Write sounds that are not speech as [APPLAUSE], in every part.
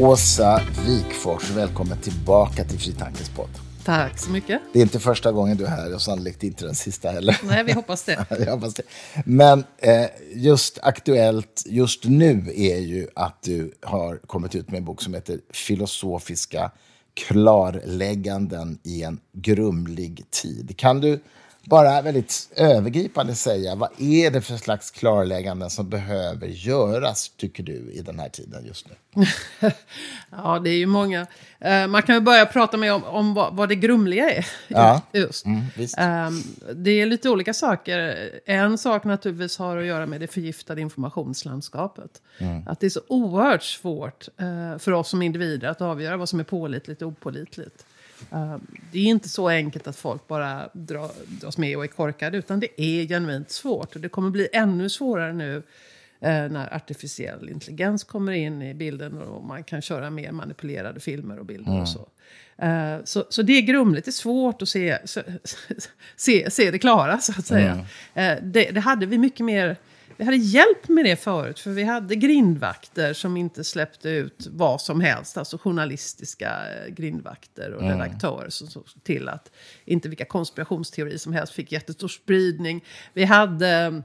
Åsa Wikfors, välkommen tillbaka till Fritankens podd. Tack så mycket. Det är inte första gången du är här och sannolikt inte den sista heller. Nej, vi hoppas det. [LAUGHS] jag hoppas det. Men eh, just aktuellt just nu är ju att du har kommit ut med en bok som heter Filosofiska klarlägganden i en grumlig tid. Kan du bara väldigt övergripande säga, vad är det för slags klarlägganden som behöver göras, tycker du, i den här tiden just nu? [LAUGHS] ja, det är ju många. Uh, man kan ju börja prata med om, om vad, vad det grumliga är. Ja. [LAUGHS] Just. Mm, um, det är lite olika saker. En sak naturligtvis har att göra med det förgiftade informationslandskapet. Mm. Att det är så oerhört svårt uh, för oss som individer att avgöra vad som är pålitligt och opålitligt. Uh, det är inte så enkelt att folk bara dra, dras med och är korkade, utan det är genuint svårt. Och det kommer bli ännu svårare nu uh, när artificiell intelligens kommer in i bilden och man kan köra mer manipulerade filmer och bilder mm. och så. Uh, så. Så det är grumligt, det är svårt att se, [LAUGHS] se, se det klara, så att säga. Mm. Det, det hade vi mycket mer vi hade hjälp med det förut, för vi hade grindvakter som inte släppte ut vad som helst. Alltså journalistiska eh, grindvakter och mm. redaktörer som såg till att inte vilka konspirationsteorier som helst fick jättestor spridning. Vi hade...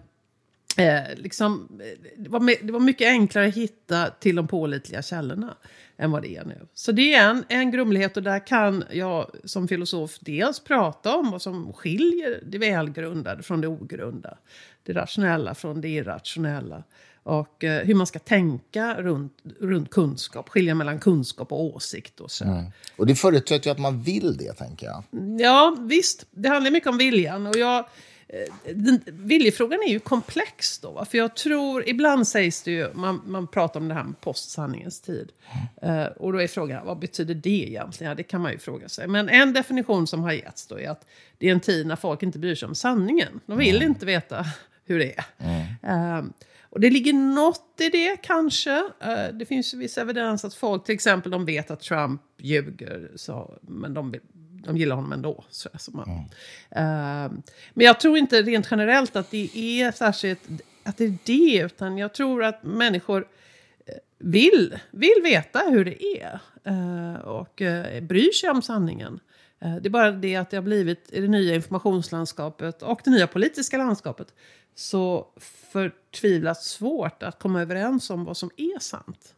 Eh, liksom, det, var, det var mycket enklare att hitta till de pålitliga källorna än vad det är nu. Så det är en, en grumlighet och där kan jag som filosof dels prata om vad som skiljer det välgrundade från det ogrundade det rationella från det irrationella. Och eh, hur man ska tänka runt, runt kunskap, skilja mellan kunskap och åsikt. Och, så. Mm. och det förutsätter ju att man vill det, tänker jag. Ja, visst. Det handlar mycket om viljan. Och jag, eh, den, viljefrågan är ju komplex då. För jag tror, ibland sägs det ju, man, man pratar om det här med postsanningens tid. Mm. Uh, och då är frågan, vad betyder det egentligen? Ja, det kan man ju fråga sig. Men en definition som har getts då är att det är en tid när folk inte bryr sig om sanningen. De vill mm. inte veta hur det är. Mm. Um, och det ligger något i det kanske. Uh, det finns viss evidens att folk till exempel de vet att Trump ljuger. Så, men de, de gillar honom ändå. Så, så man, mm. uh, men jag tror inte rent generellt att det är särskilt att det är det. Utan jag tror att människor eh, vill, vill veta hur det är. Uh, och uh, bryr sig om sanningen. Eh, det är bara det att det har blivit i det nya informationslandskapet och det nya politiska landskapet så förtvivlat svårt att komma överens om vad som är sant.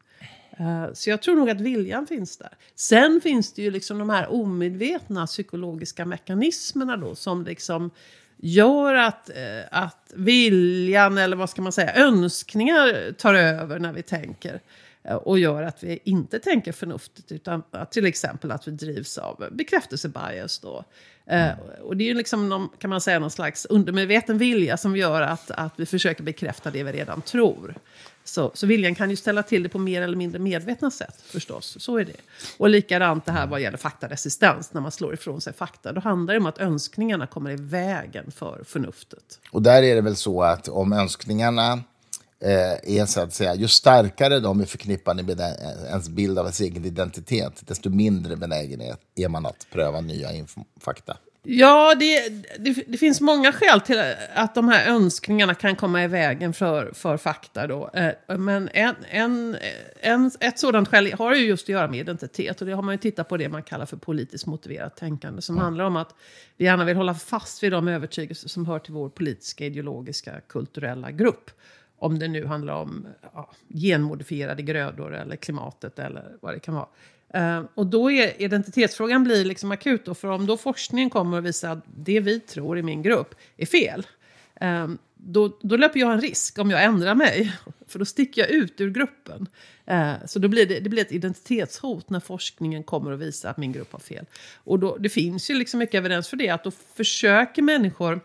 Eh, så jag tror nog att viljan finns där. Sen finns det ju liksom de här omedvetna psykologiska mekanismerna då som liksom gör att, eh, att viljan, eller vad ska man säga, önskningar tar över när vi tänker. Uh, och gör att vi inte tänker förnuftigt utan att, till exempel att vi drivs av bekräftelsebias då. Mm. och det är ju liksom någon, kan man säga, någon slags undermedveten vilja som gör att, att vi försöker bekräfta det vi redan tror. Så, så viljan kan ju ställa till det på mer eller mindre medvetna sätt förstås. Så är det. Och likadant det här vad gäller faktaresistens, när man slår ifrån sig fakta. Då handlar det om att önskningarna kommer i vägen för förnuftet. Och där är det väl så att om önskningarna eh, är så att säga, ju starkare de är förknippade med ens bild av ens egen identitet, desto mindre benägenhet är man att pröva nya fakta. Ja, det, det, det, finns många skäl till att de här önskningarna kan komma i vägen för, för fakta. Då. Eh, men en, en, en, ett sådant skäl har ju just att göra med identitet. Och det har man ju tittat på det man kallar för politiskt motiverat tänkande. Som mm. handlar om att vi gärna vill hålla fast vid de övertygelser som hör till vår politiska, ideologiska, kulturella grupp. Om det nu handlar om ja, genmodifierade grödor eller klimatet eller vad det kan vara. Uh, och då är identitetsfrågan blir liksom akut. Då, för om då forskningen kommer och visar att det vi tror i min grupp är fel. Uh, då, då löper jag en risk om jag ändrar mig. [LAUGHS] För då sticker jag ut ur gruppen. Uh, så då blir det, det blir ett identitetshot när forskningen kommer och visar att min grupp har fel. Och då, det finns ju liksom mycket evidens för det. Att då försöker människor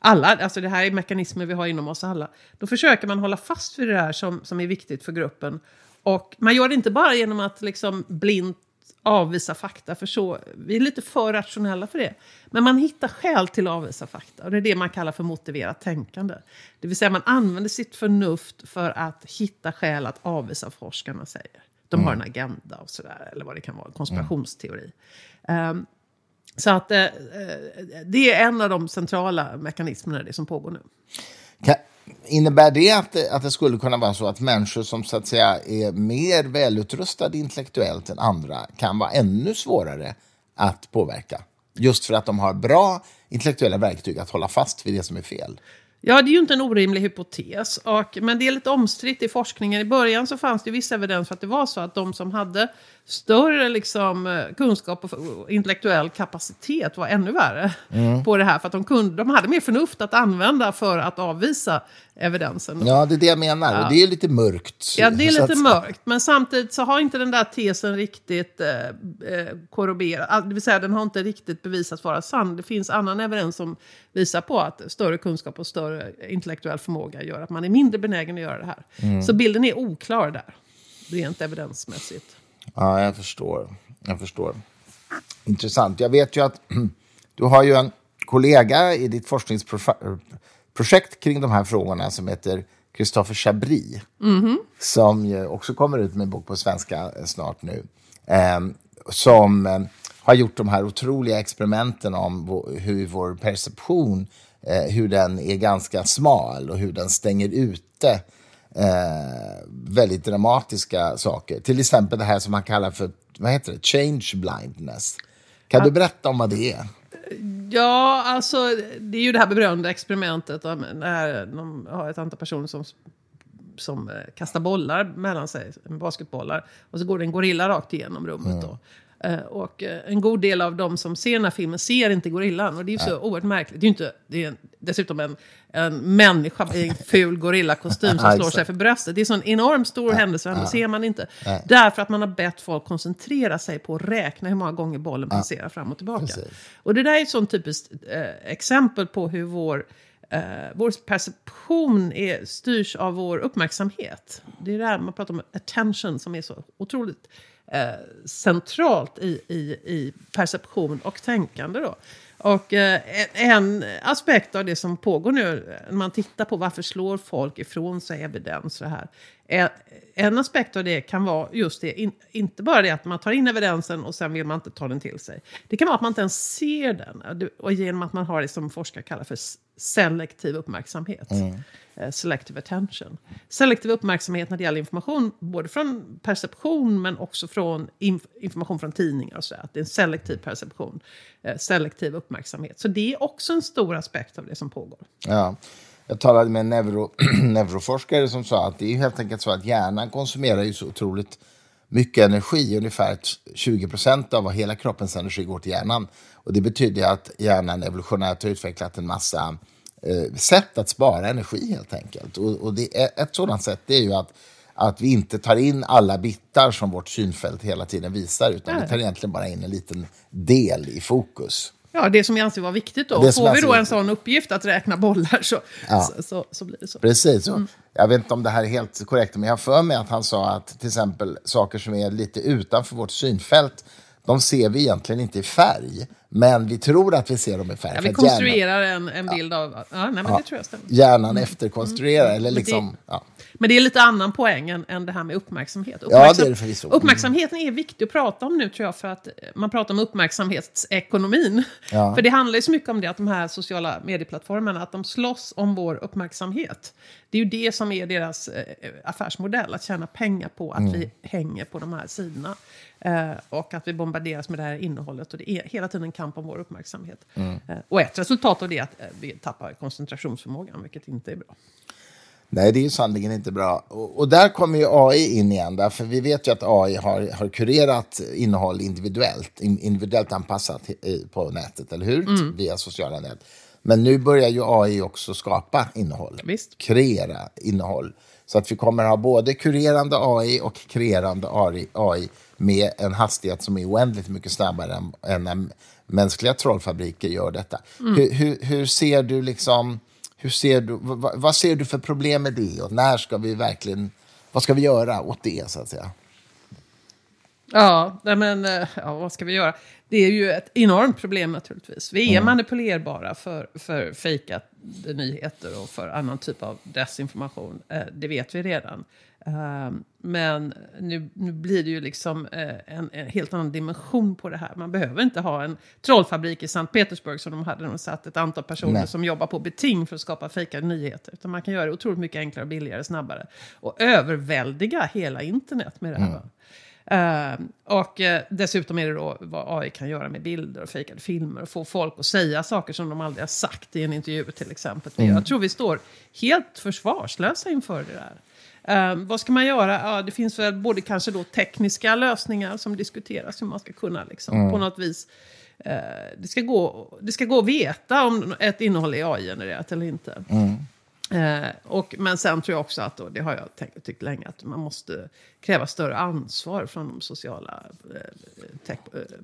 alla, alltså det här är mekanismer vi har inom oss alla. Då försöker man hålla fast vid det här som, som är viktigt för gruppen. Och man gör det inte bara genom att liksom blint avvisa fakta, för så, vi är lite för rationella för det. Men man hittar skäl till att avvisa fakta, och det är det man kallar för motiverat tänkande. Det vill säga man använder sitt förnuft för att hitta skäl att avvisa vad forskarna säger. De mm. har en agenda och sådär, eller vad det kan vara, en konspirationsteori. Mm. Um, så att eh, eh, det är en av de centrala mekanismerna det som pågår nu. Kan, innebär det att, det att det skulle kunna vara så att människor som så att säga är mer välutrustade intellektuellt än andra kan vara ännu svårare att påverka? Just för att de har bra intellektuella verktyg att hålla fast vid det som är fel. Ja, det är ju inte en orimlig hypotes. Och, men det är lite omstritt i forskningen. I början så fanns det viss evidens för att det var så att de som hade större liksom, eh, kunskap och intellektuell kapacitet var ännu värre mm. på det här. För att de, kunde, de hade mer förnuft att använda för att avvisa evidensen. Ja, det är det jag menar. Ja. Och det är lite mörkt. Ja, det är lite mörkt. Men samtidigt så har inte den där tesen riktigt eh, eh korroberat. Det vill säga, den har inte riktigt bevisats vara sann. Det finns annan evidens som visar på att större kunskap och större intellektuell förmåga gör att man är mindre benägen att göra det här. Mm. Så bilden är oklar där, rent evidensmässigt. Ja, jag förstår. Jag förstår. Intressant. Jag vet ju att [CLEARS THROAT] du har ju en kollega i ditt forskningsprojekt kring de här frågorna som heter Christopher Chabri. Mm -hmm. Som också kommer ut med en bok på svenska snart nu. Eh, som eh, har gjort de här otroliga experimenten om hur vår perception, eh, hur den är ganska smal och hur den stänger ute eh, väldigt dramatiska saker. Till exempel det här som man kallar för vad heter det? change blindness. Kan du berätta om vad det är? Ja, alltså det är ju det här berömda experimentet. När de har ett antal personer som, som eh, kastar bollar mellan sig, basketbollar. Och så går det en gorilla rakt igenom rummet. Mm. Då. Eh, och eh, en god del av de som ser den här filmen ser inte gorillan. Och det är ju så ja. oerhört märkligt. Det är ju inte, det är dessutom en, en människa i en ful gorillakostym som slår sig för bröstet. Det är så en enormt stor händelse, ändå ja. ser man inte. Därför att man har bett folk koncentrera sig på att räkna hur många gånger bollen passerar fram och tillbaka. Precis. Och det där är ett sånt typiskt eh, exempel på hur vår Uh, vår perception är, styrs av vår uppmärksamhet. Det är det man pratar om attention som är så otroligt eh, centralt i, i, i perception och tänkande. Då. Och eh, en aspekt av det som pågår nu, när man tittar på varför slår folk ifrån sig evidens så här. En aspekt av det kan vara just det, in, inte bara det att man tar in evidensen och sen vill man inte ta den till sig. Det kan vara att man inte ens ser den, och genom att man har det som forskare kallar för selektiv uppmärksamhet. Mm. Eh, selective attention. Selektiv uppmärksamhet när det gäller information, både från perception men också från inf information från tidningar och så. Att det är en selektiv perception, eh, selektiv uppmärksamhet. Så det är också en stor aspekt av det som pågår. Ja. Jag talade med en neuro, [CLEARS THROAT] neuroforskare som sa att det är helt enkelt så att hjärnan konsumerar ju så otroligt mycket energi, ungefär 20 procent av hela kroppens energi går till hjärnan. Och det betyder att hjärnan evolutionärt har utvecklat en massa eh, sätt att spara energi helt enkelt. Och, och det är, ett sådant sätt är ju att, att vi inte tar in alla bitar som vårt synfält hela tiden visar, utan Nej. vi tar egentligen bara in en liten del i fokus. Ja, det som vi anser vara viktigt då. Får vi då en sån uppgift att räkna bollar så, ja. så, så, så, blir det så. Precis. Mm. Jag vet inte om det här är helt korrekt, men jag har för mig att han sa att till exempel saker som är lite utanför vårt synfält, de ser vi egentligen inte i färg. Men vi tror att vi ser dem i färg. Ja, vi konstruerar hjärnan, en, en bild ja. av... Ja, nej, men det tror jag stämmer. Hjärnan mm. efterkonstruerar, mm. eller liksom... Det, ja. Men det är lite annan poäng än, än det här med uppmärksamhet. Uppmärksam, ja, det är det förvisso. Mm. Uppmärksamheten är viktig att prata om nu, tror jag, för att man pratar om uppmärksamhetsekonomin. [LAUGHS] Ja. För det handlar ju så mycket om det, att de här sociala medieplattformarna, att de slåss om vår uppmärksamhet. Det är ju det som är deras eh, affärsmodell, att tjäna pengar på att mm. vi hänger på de här sidorna. Eh, och att vi bombarderas med det här innehållet. Och det är hela tiden en kamp om vår uppmärksamhet. Mm. Eh, och ett resultat av det är att eh, vi tappar koncentrationsförmågan, vilket inte är bra. Nej, det är ju sannerligen inte bra. Och, och, där kommer ju AI in igen, därför vi vet ju att AI har, har kurerat innehåll individuellt, individuellt anpassat på nätet, eller hur? Mm. Via sociala nät. Men nu börjar ju AI också skapa innehåll, Visst. kreera innehåll. Så att vi kommer ha både kurerande AI och kreerande AI med en hastighet som är oändligt mycket snabbare än, än när mänskliga trollfabriker gör detta. Mm. Hur, hur, hur, ser du liksom, hur ser du, vad, vad, ser du för problem med det och när ska vi verkligen, vad ska vi göra åt det så att säga? Ja, men eh, ja, vad ska vi göra? Det är ju ett enormt problem naturligtvis. Vi är mm. manipulerbara för, för fejkat nyheter och för annan typ av desinformation. Eh, det vet vi redan. Uh, men nu, nu blir det ju liksom uh, en, en, helt annan dimension på det här. Man behöver inte ha en trollfabrik i Sankt Petersburg som de hade när de satt ett antal personer Nej. som jobbar på beting för att skapa fejkade nyheter. Utan man kan göra det otroligt mycket enklare, billigare, snabbare. Och överväldiga hela internet med det här. Mm. Uh, och uh, dessutom är det då vad AI kan göra med bilder och fejkade filmer och få folk att säga saker som de aldrig har sagt i en intervju till exempel. Mm. Jag tror vi står helt försvarslösa inför det där. Uh, vad ska man göra? Ja, det finns väl både kanske då tekniska lösningar som diskuteras hur man ska kunna liksom, mm. på något vis eh, det, ska gå, det ska gå att veta om ett innehåll är AI-genererat eller inte. Mm. Eh, och, men sen tror jag också att, och det har jag tänkt, tyckt länge, att man måste kräva större ansvar från de sociala eh, eh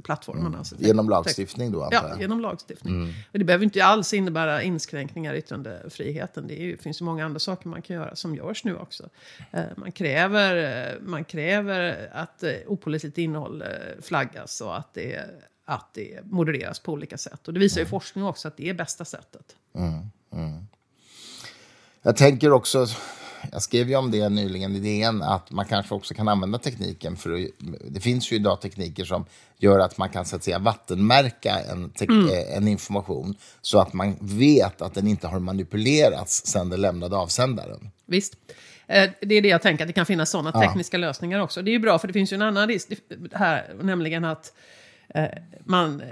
plattformarna. Mm. Alltså, genom lagstiftning då, antar jag? Ja, genom lagstiftning. Mm. Och det behöver inte alls innebära inskränkningar i yttrandefriheten. Det ju, finns ju många andra saker man kan göra som görs nu också. Eh, man, kräver, eh, man kräver att eh, opolitligt innehåll eh, flaggas och att det, att det modereras på olika sätt. Och det visar ju mm. forskning också att det är bästa sättet. Mm. Jag tänker också, jag skrev ju om det nyligen i DN, att man kanske också kan använda tekniken för att, det finns ju idag tekniker som gör att man kan så att säga vattenmärka en, mm. Eh, en information så att man vet att den inte har manipulerats sedan den lämnade avsändaren. Visst. Eh, det är det jag tänker, att det kan finnas sådana tekniska ja. lösningar också. Det är ju bra, för det finns ju en annan risk här, nämligen att man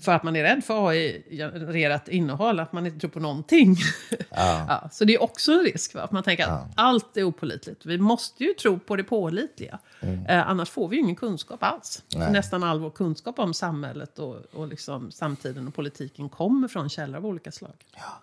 för att man är rädd för AI-genererat innehåll, att man inte tror på någonting. Ja. [LAUGHS] ja, så det är också en risk, va? att man tänker att ja. allt är opolitligt. Vi måste ju tro på det pålitliga. Mm. Eh, annars får vi ju ingen kunskap alls. Nästan all vår kunskap om samhället och, och liksom samtiden och politiken kommer från källor av olika slag. Ja.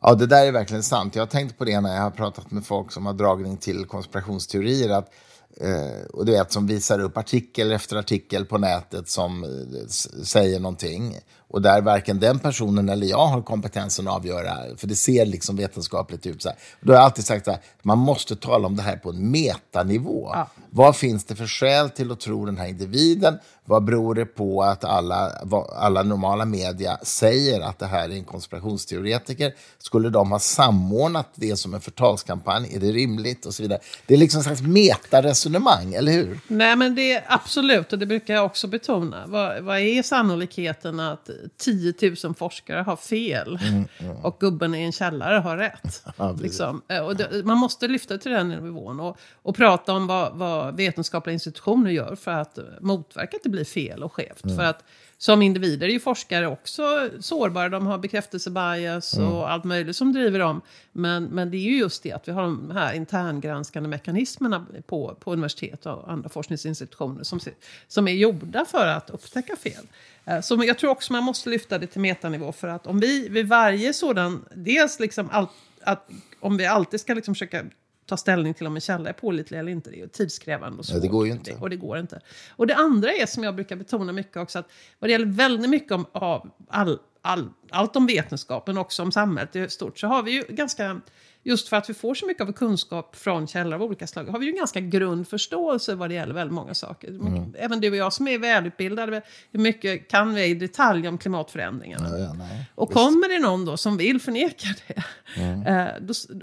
Ja, det där är verkligen sant. Jag har tänkt på det när jag har pratat med folk som har dragning till konspirationsteorier. Att Eh, Eh, och du vet, som visar upp artikel efter artikel på nätet som eh, säger någonting. Och där varken den personen eller jag har kompetensen att avgöra, för det ser liksom vetenskapligt ut. Så här. Då har jag alltid sagt att man måste tala om det här på en metanivå. Ja. Vad finns det för skäl till att tro den här individen? Vad beror det på att alla, alla normala media säger att det här är en konspirationsteoretiker? Skulle de ha samordnat det som en förtalskampanj? Är det rimligt? Och så vidare. Det är liksom en slags metaresonemang, eller hur? Nej, men det är absolut, och det brukar jag också betona. Vad, vad är sannolikheten att 10 000 forskare har fel mm, mm. och gubben i en källare har rätt? [LAUGHS] ja, liksom. Eh, och det, man måste lyfta till den nivån och, och prata om vad, vad vetenskapliga institutioner gör för att motverka att det blir fel och skevt. Mm. För att som individer är ju forskare också sårbara. De har bekräftelsebias mm. och allt möjligt som driver dem. Men, men det är ju just det att vi har de här interngranskande mekanismerna på, på universitet och andra forskningsinstitutioner som, som är gjorda för att upptäcka fel. Eh, så jag tror också man måste lyfta det till metanivå för att om vi vid varje sådan, dels liksom all, att, om vi alltid ska liksom försöka ta ställning till om en källa är pålitlig eller inte. Det är tidskrävande och svårt. Ja, det går ju inte. Och det går inte. Och det andra är, som jag brukar betona mycket också, att vad det gäller väldigt mycket om av all, all, allt om vetenskapen, också om samhället i stort, så har vi ju ganska just för att vi får så mycket av kunskap från källor av olika slag, har vi ju en ganska grund förståelse vad det gäller väldigt många saker. Mm. Även du och jag som är välutbildade, hur mycket kan vi i detalj om klimatförändringarna? Ja, ja, och kommer det någon då som vill förneka det mm. [LAUGHS] Eh,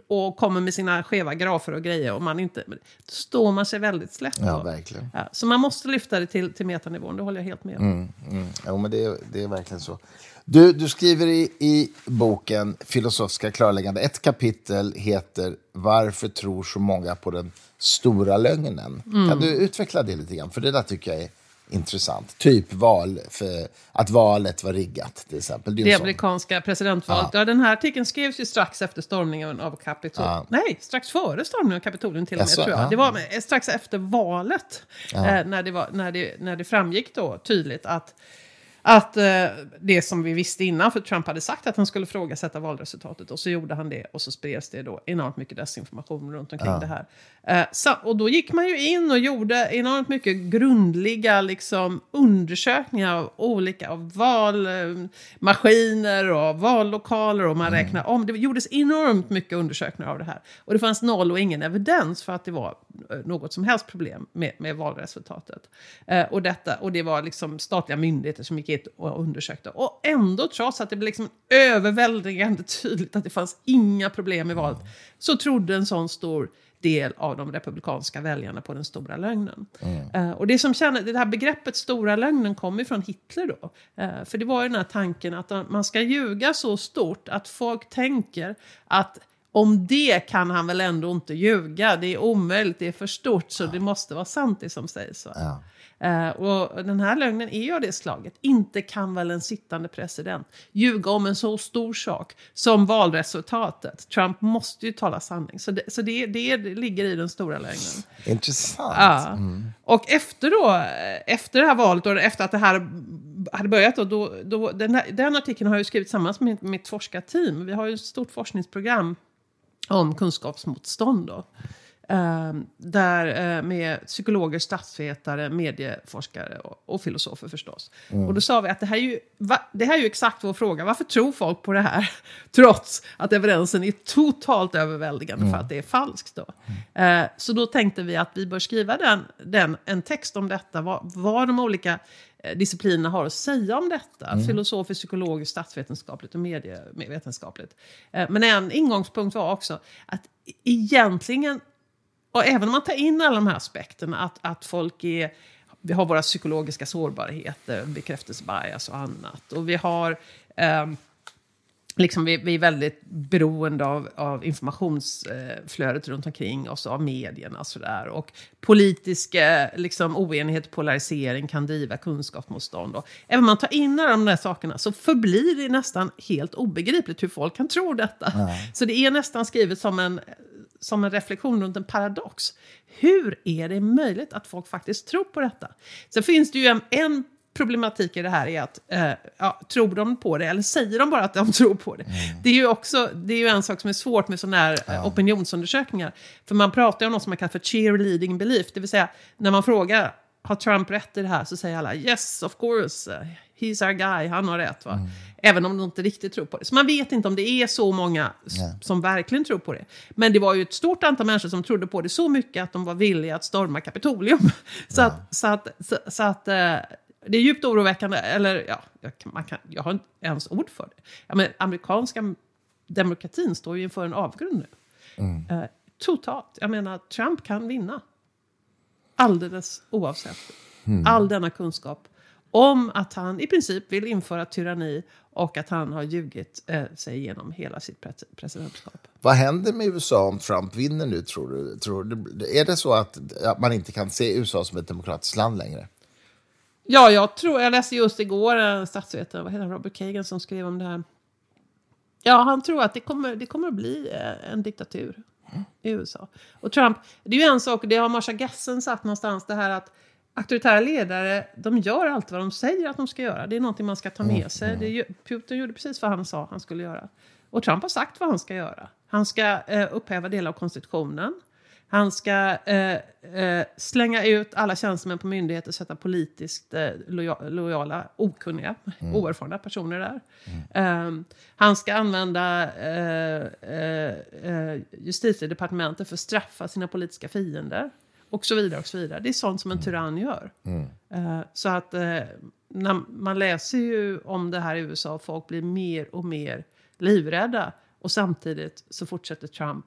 och kommer med sina skeva grafer och grejer och man inte, då står man sig väldigt slätt. Ja, verkligen. Ja, så man måste lyfta det till, till metanivån, det håller jag helt med om. Mm, mm. Jo, men det, det är verkligen så. Du, du skriver i, i boken Filosofiska klarläggande, ett kapitel heter Varför tror så många på den stora lögnen? Mm. Kan du utveckla det lite grann? För det där tycker jag är intressant. Typ val, för att valet var riggat till exempel. Det, det amerikanska presidentvalet. Ja. ja. den här artikeln skrevs ju strax efter stormningen av Kapitol. Ja. Nej, strax före stormningen av Kapitolium till och med. Alltså, tror jag. Ja. Det var strax efter valet. Eh, när, det var, när, det, när det framgick då tydligt att att eh, det som vi visste innan, för Trump hade sagt att han skulle frågasätta valresultatet och så gjorde han det och så spreds det då enormt mycket desinformation runt omkring ja. det här. Eh, så, och då gick man ju in och gjorde enormt mycket grundliga liksom, undersökningar av olika av valmaskiner och vallokaler och man mm. räknade om. Det gjordes enormt mycket undersökningar av det här. Och det fanns noll och ingen evidens för att det var eh, något som helst problem med, med valresultatet. Eh, och, detta, och det var liksom statliga myndigheter som gick in och undersökte. Och ändå, trots att det blev liksom överväldigande tydligt att det fanns inga problem i valet, så trodde en sån stor del av de republikanska väljarna på den stora lögnen. Eh, och det som känner, det här begreppet stora lögnen kommer från Hitler då. Eh, för det var ju den här tanken att man ska ljuga så stort att folk tänker att om det kan han väl ändå inte ljuga. Det är omöjligt, det är för stort, så det måste vara sant det som sägs. Ja. Eh, och den här lögnen är ju av det slaget. Inte kan väl en sittande president ljuga om en så stor sak som valresultatet. Trump måste ju tala sanning. Så det, så det, det ligger i den stora lögnen. Intressant. Ja. Och efter, då, efter det här valet, och efter att det här hade börjat, då, då, då, den, här, den artikeln har jag skrivit tillsammans med mitt forskarteam. Vi har ju ett stort forskningsprogram om kunskapsmotstånd. Då. Uh, där, uh, med psykologer, statsvetare, medieforskare och, filosofer förstås. Mm. Och då sa vi att det här, är ju, det här är ju exakt vår fråga. Varför tror folk på det här? [LAUGHS] Trots att evidensen är totalt överväldigande mm. för att det är falskt. Då. Uh, så då tänkte vi att vi bör skriva den, den, en text om detta. Vad, vad de olika disciplinerna har att säga om detta. Mm. Filosofiskt, psykologiskt, statsvetenskapligt och medievetenskapligt. Men en ingångspunkt var också att egentligen och även om man tar in alla de här aspekterna, att, att folk är... Vi har våra psykologiska sårbarheter, bekräftelsebias och annat. Och vi har... Eh, liksom vi, vi, är väldigt beroende av, av informationsflödet runt omkring oss, av medierna och sådär. Och politisk liksom, oenighet och polarisering kan driva kunskapsmotstånd. Och även om man tar in alla de där sakerna så förblir det nästan helt obegripligt hur folk kan tro detta. Nej. Så det är nästan skrivet som en som en reflektion runt en paradox. Hur är det möjligt att folk faktiskt tror på detta? Sen finns det ju en, en problematik i det här är att, eh, ja, tror de på det eller säger de bara att de [LAUGHS] tror på det? Mm. Det är ju också, det är ju en sak som är svårt med sådana här ja. opinionsundersökningar. För man pratar ju om något som man kallar för cheerleading belief, det vill säga när man frågar har Trump rätt i det här så säger alla yes of course, he's our guy, han har rätt. Va? Mm. Även om de inte riktigt tror på det. Så man vet inte om det är så många yeah. som verkligen tror på det. Men det var ju ett stort antal människor som trodde på det så mycket att de var villiga att storma Kapitolium. [LAUGHS] så, yeah. att, så, att, så, så att, uh, det är djupt oroväckande. Eller ja, jag, man kan, jag har inte ens ord för det. Ja, men amerikanska demokratin står ju inför en avgrund nu. Mm. Uh, totalt. Jag menar, Trump kan vinna. Alldeles oavsett. Mm. All denna kunskap om att han i princip vill införa tyranni och att han har ljugit eh, sig igenom hela sitt presidentskap. Vad händer med USA om Trump vinner nu, tror du? Tror du är det så att, att man inte kan se USA som ett demokratiskt land längre? Ja, jag tror, jag läste just igår en statsvetare, vad heter Robert Kagan, som skrev om det här. Ja, han tror att det kommer, det kommer att bli eh, en diktatur mm. i USA. Och Trump, det är ju en sak, det har Marsha Gessen sagt någonstans, det här att auktoritära ledare, de gör allt vad de säger att de ska göra. Det är någonting man ska ta med mm, sig. Det, Putin gjorde precis vad han sa han skulle göra. Och Trump har sagt vad han ska göra. Han ska eh, upphäva delar av konstitutionen. Han ska eh, eh, slänga ut alla tjänstemän på myndigheter och sätta politiskt eh, loja lojala, okunniga, mm. oerfarna personer där. Mm. Um, han ska använda eh, eh, eh, justitiedepartementet för att straffa sina politiska fiender. Och så vidare och så vidare. Det är sånt som en tyrann gör. Mm. Uh, så att uh, när man läser ju om det här i USA och folk blir mer och mer livrädda. Och samtidigt så fortsätter Trump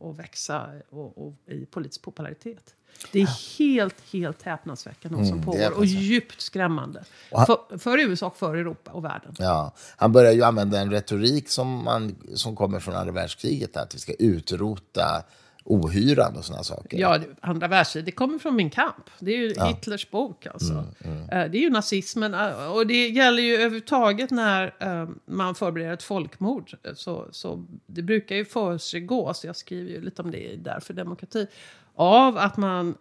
att växa och, och, i politisk popularitet. Det är helt, helt häpnadsväckande mm, som pågår och djupt skrämmande. Och han, för, för, USA, och för Europa och världen. Ja, han börjar ju använda en retorik som, man, som kommer från andra världskriget, att vi ska utrota ohyran och sådana saker. Ja, andra världskriget, det kommer från Min kamp. Det är ju ja. Hitlers bok alltså. Mm, mm. Eh, det är ju nazismen. Eh, och det gäller ju överhuvudtaget när uh, man förbereder ett folkmord. Så, så det brukar ju försiggå, så jag skriver ju lite om det i Därför demokrati. Av att man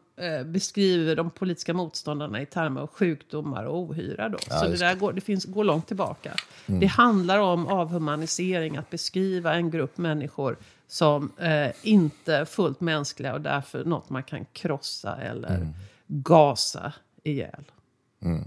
beskriver de politiska motståndarna i termer av sjukdomar och ohyra. Då. Ja, så det där går, det finns, går långt tillbaka. Mm. Det handlar om avhumanisering, att beskriva en grupp människor som eh, inte är fullt mänskliga och därför något man kan krossa eller mm. gasa ihjäl. Mm.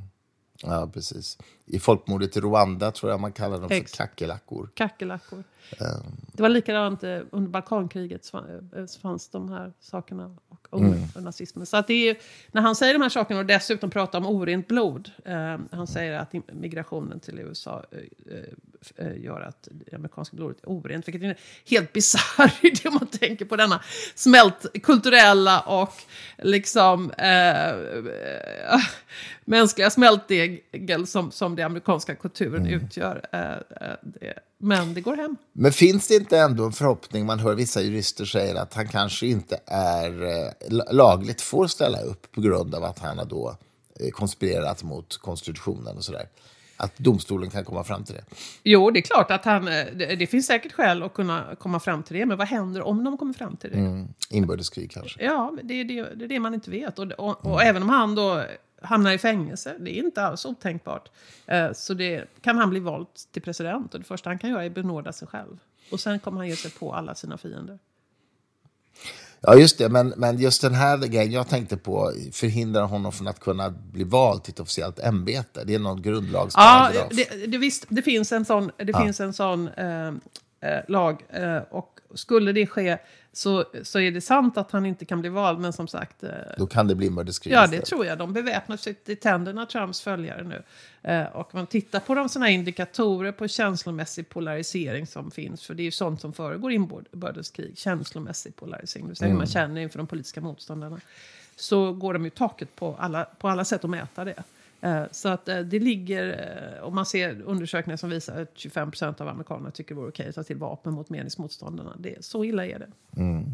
Ja, precis. I folkmordet i Rwanda tror jag man kallar dem Ex. för kackerlackor. Kackerlackor. Um. Det var likadant eh, under Balkankriget så eh, fanns de här sakerna. Och, och mm. nazismen. Så att är, när han säger de här sakerna och dessutom pratar om orent blod. Eh, han säger att migrationen till USA eh, eh, gör att det amerikanska blodet är orent. Vilket är helt bisarrt [LAUGHS] om man tänker på denna smält kulturella och liksom eh, eh, mänskliga smältdegel som, som den amerikanska kulturen mm. utgör. Eh, eh, det, men det går hem. Men finns det inte ändå en förhoppning, man hör vissa jurister säga att han kanske inte är eh, lagligt får ställa upp på grund av att han har då eh, konspirerat mot konstitutionen och sådär? Att domstolen kan komma fram till det? Jo, det är klart att han... Eh, det, det, finns säkert skäl att kunna komma fram till det. Men vad händer om de kommer fram till det? Mm. Inbördeskrig kanske? Ja, det är det, det, är det man inte vet. Och, och, och mm. även om han då hamnar i fängelse. Det är inte alls otänkbart. Eh, så det kan han bli vald till president och det första han kan göra är benåda sig själv. Och sen kommer han ge sig på alla sina fiender. Ja, just det. Men, men just den här grejen jag tänkte på förhindrar honom från att kunna bli vald till ett officiellt ämbete. Det är någon grundlagsparagraf. Ja, det, det, visst, det finns en sån, det ja. finns en sån eh, eh, lag. Eh, och skulle det ske så, så är det sant att han inte kan bli vald, men som sagt... Eh, Då kan det bli inbördeskrig Ja, det tror jag. De beväpnar sig till tänderna, Trumps följare nu. Eh, och man tittar på de såna indikatorer på känslomässig polarisering som finns, för det är ju sånt som föregår inbördeskrig, känslomässig polarisering, det vill säga mm. man känner inför de politiska motståndarna. Så går de ju taket på alla, på alla sätt att mäta det. Eh, så att eh, det ligger, eh, om man ser undersökningar som visar att 25% av amerikanerna tycker det vore okej att ta till vapen mot meningsmotståndarna. Det, så illa är det. Mm.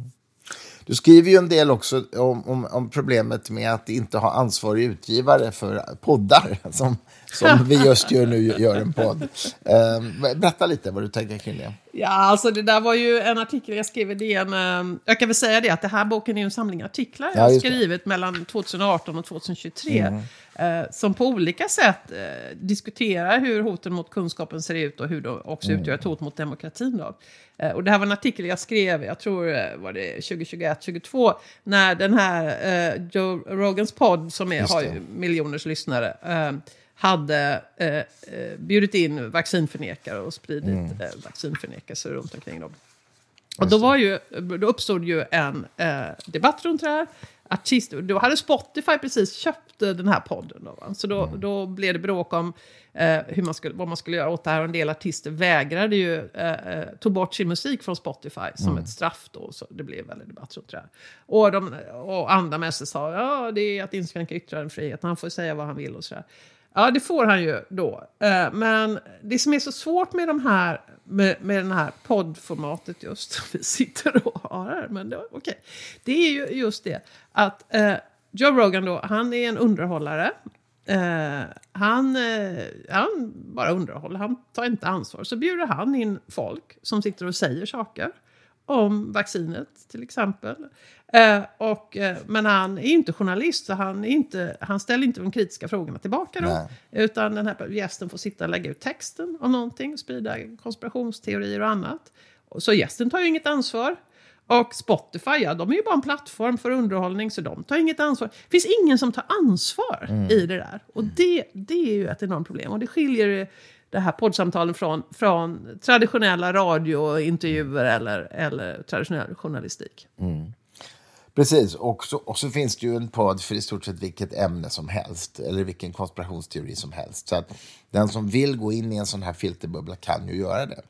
Du skriver ju en del också om, om, om, problemet med att inte ha ansvarig utgivare för poddar, [LAUGHS] som, som vi just gör nu gör en podd. Eh, berätta lite vad du tänker kring det. Ja, alltså det där var ju en artikel jag skrev i DN. Ehm, jag kan väl säga det att det här boken är en samling artiklar jag har skrivit mellan 2018 och 2023. Mm. Eh, som på olika sätt eh, diskuterar hur hoten mot kunskapen ser ut och hur de också mm. utgör ett hot mot demokratin. Då. Eh, och det här var en artikel jag skrev, jag tror eh, var det 2021-2022, när den här eh, Joe Rogans podd, som är, har miljoners lyssnare, eh, hade eh, bjudit in vaccinförnekare och spridit mm. eh, vaccinförnekelse runt omkring dem. Och då, var ju, då uppstod ju en eh, debatt runt det här. Artist, då hade Spotify precis köpt den här podden. Då, Så då, mm. då blev det bråk om eh, hur man skulle, vad man skulle göra åt det här. Och en del artister vägrade ju, eh, eh tog bort sin musik från Spotify som mm. ett straff då. Så det blev väldigt debatt runt det här. Och, de, och andra människor sa ja det är att inskränka yttrandefriheten, han får säga vad han vill och sådär. Ja, det får han ju då. Eh, men det som är så svårt med, de här, med, med den här poddformatet just som vi sitter och har här, men det, okay. det är ju just det att eh, Joe Rogan då, han är en underhållare. Eh, han, eh, han bara underhåller, han tar inte ansvar. Så bjuder han in folk som sitter och säger saker om vaccinet till exempel. Eh, och, eh, men han är inte journalist, så han, inte, han ställer inte de kritiska frågorna tillbaka. Då, Nej. utan den här gästen får sitta och lägga ut texten om någonting, sprida konspirationsteorier och annat. Så gästen tar ju inget ansvar. Och Spotify, ja, de är ju bara en plattform för underhållning, så de tar inget ansvar. Det finns ingen som tar ansvar mm. i det där. Och det, det är ju ett enormt problem. Och det skiljer det här poddsamtalen från, från traditionella radiointervjuer eller, eller traditionell journalistik. Mm. Precis, och så, och så finns det ju en podd för i stort sett vilket ämne som helst, eller vilken konspirationsteori som helst. Så att den som vill gå in i en sån här filterbubbla kan ju göra det.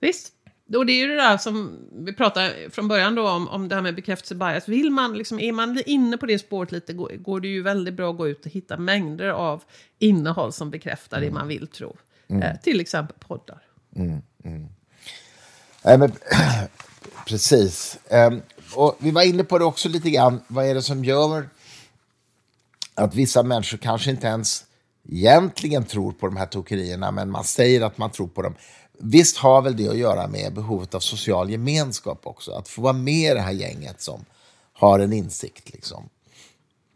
Visst. Och det är ju det där som vi pratade från början då om, om det här med bekräftelse bias. Vill man, liksom, är man inne på det spåret lite går, går det ju väldigt bra att gå ut och hitta mängder av innehåll som bekräftar mm. det man vill tro. Mm. Eh, till exempel poddar. Mm, mm. Nej, men, [CLEARS THROAT] precis. Um, och vi var inne på det också lite grann. Vad är det som gör att vissa människor kanske inte ens egentligen tror på de här tokerierna, men man säger att man tror på dem. Visst har väl det att göra med behovet av social gemenskap också, att få vara med i det här gänget som har en insikt. Liksom.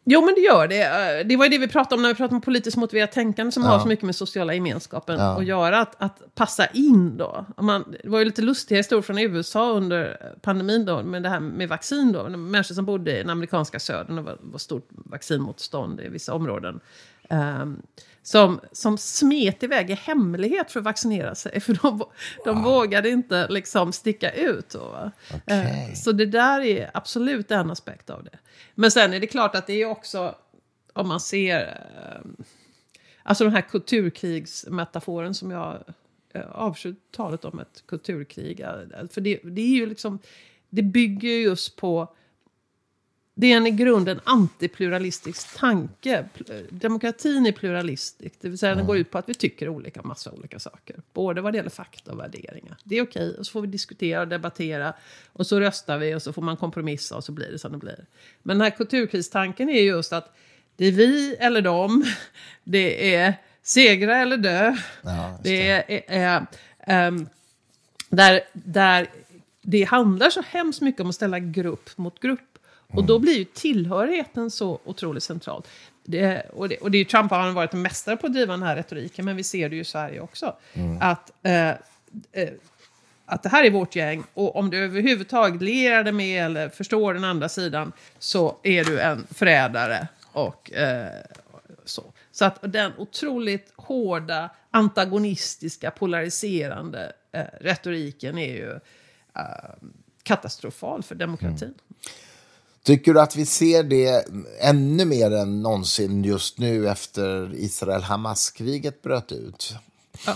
Jo, men det gör det. Eh, det var ju det vi pratade om när vi pratade om politiskt motiverat tänkande som ja. har så mycket med sociala gemenskapen ja. att göra. Att, att passa in då. Man, det var ju lite lustiga historier från USA under pandemin då, med det här med vaccin då. Människor som bodde i den amerikanska södern och var, var stort vaccinmotstånd i vissa områden. Um, som, som smet iväg i hemlighet för att vaccinera sig. För de, de wow. vågade inte liksom sticka ut. Då, okay. uh, så det där är absolut en aspekt av det. Men sen är det klart att det är också, om man ser... Uh, alltså den här kulturkrigsmetaforen som jag eh, avskyr talet om ett kulturkrig. Eh, För det, det är ju liksom, det bygger ju just på det är en i grunden antipluralistisk tanke. Pl- Demokratin är pluralistisk, det vill säga den går ut på att vi tycker olika massa olika saker. Både vad det gäller fakta och värderingar. Det är okej, och så får vi diskutera och debattera. Och så röstar vi och så får man kompromissa och så blir det som det blir. Men den här kulturkristanken är just att det är vi eller dem. [LAUGHS] Det är segra eller dö. Ja, just det är... är ehm, där, där det handlar så hemskt mycket om att ställa grupp mot grupp. Och då blir ju tillhörigheten så otroligt centralt. Det, och, det, och det är Trump har varit en mästare på att driva den här retoriken, men vi ser det ju i Sverige också. Att, eh, eh, att det här är vårt gäng och om du överhuvudtaget lierar dig med eller förstår den andra sidan så är du en förrädare. Och, eh, så. så att den otroligt hårda, antagonistiska, polariserande eh, retoriken är ju eh, katastrofal för demokratin. Tycker du att vi ser det ännu mer än någonsin just nu efter Israel-Hamas-kriget bröt ut? Ja.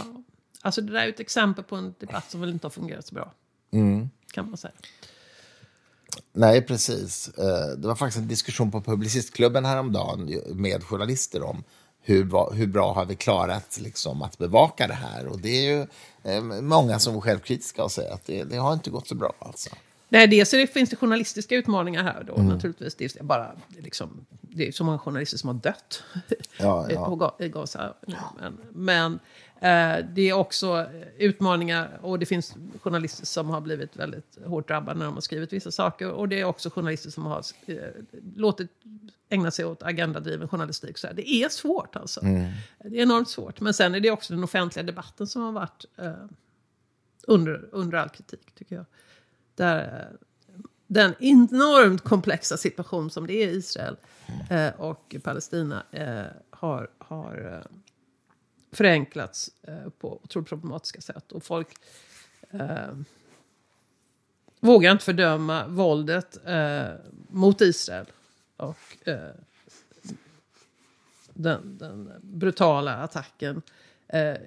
Alltså det där är ett exempel på en debatt som väl inte har fungerat så bra. Kan man säga. Nej, precis. Eh, Det var faktiskt en diskussion på Publicistklubben häromdagen med journalister om hur, hur bra har vi klarat liksom, att bevaka det här. Och det är ju eh, många som är självkritiska och säger att det, det har inte gått så bra. Alltså. Nej, dels det, finns det journalistiska utmaningar här då naturligtvis. Det är, bara, liksom, det är så många journalister som har dött Ja, ja. [LAUGHS] i Gaza. Men, men eh, det är också utmaningar och det finns journalister som har blivit väldigt hårt drabbade när de har skrivit vissa saker. Och det är också journalister som har eh, låtit ägna sig åt agendadriven journalistik. Så här. Det är svårt alltså. Det är enormt svårt. Men sen är det också den offentliga debatten som har varit eh, under, under all kritik, tycker jag. Där, den enormt komplexa situation som det är i Israel eh, och Palestina eh, har, har eh, förenklats eh, på otroligt problematiska sätt. Och folk eh, vågar inte fördöma våldet eh, mot Israel. Och den, den brutala attacken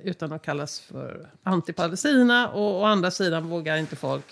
utan att kallas för antipalestina. Och å andra sidan vågar inte folk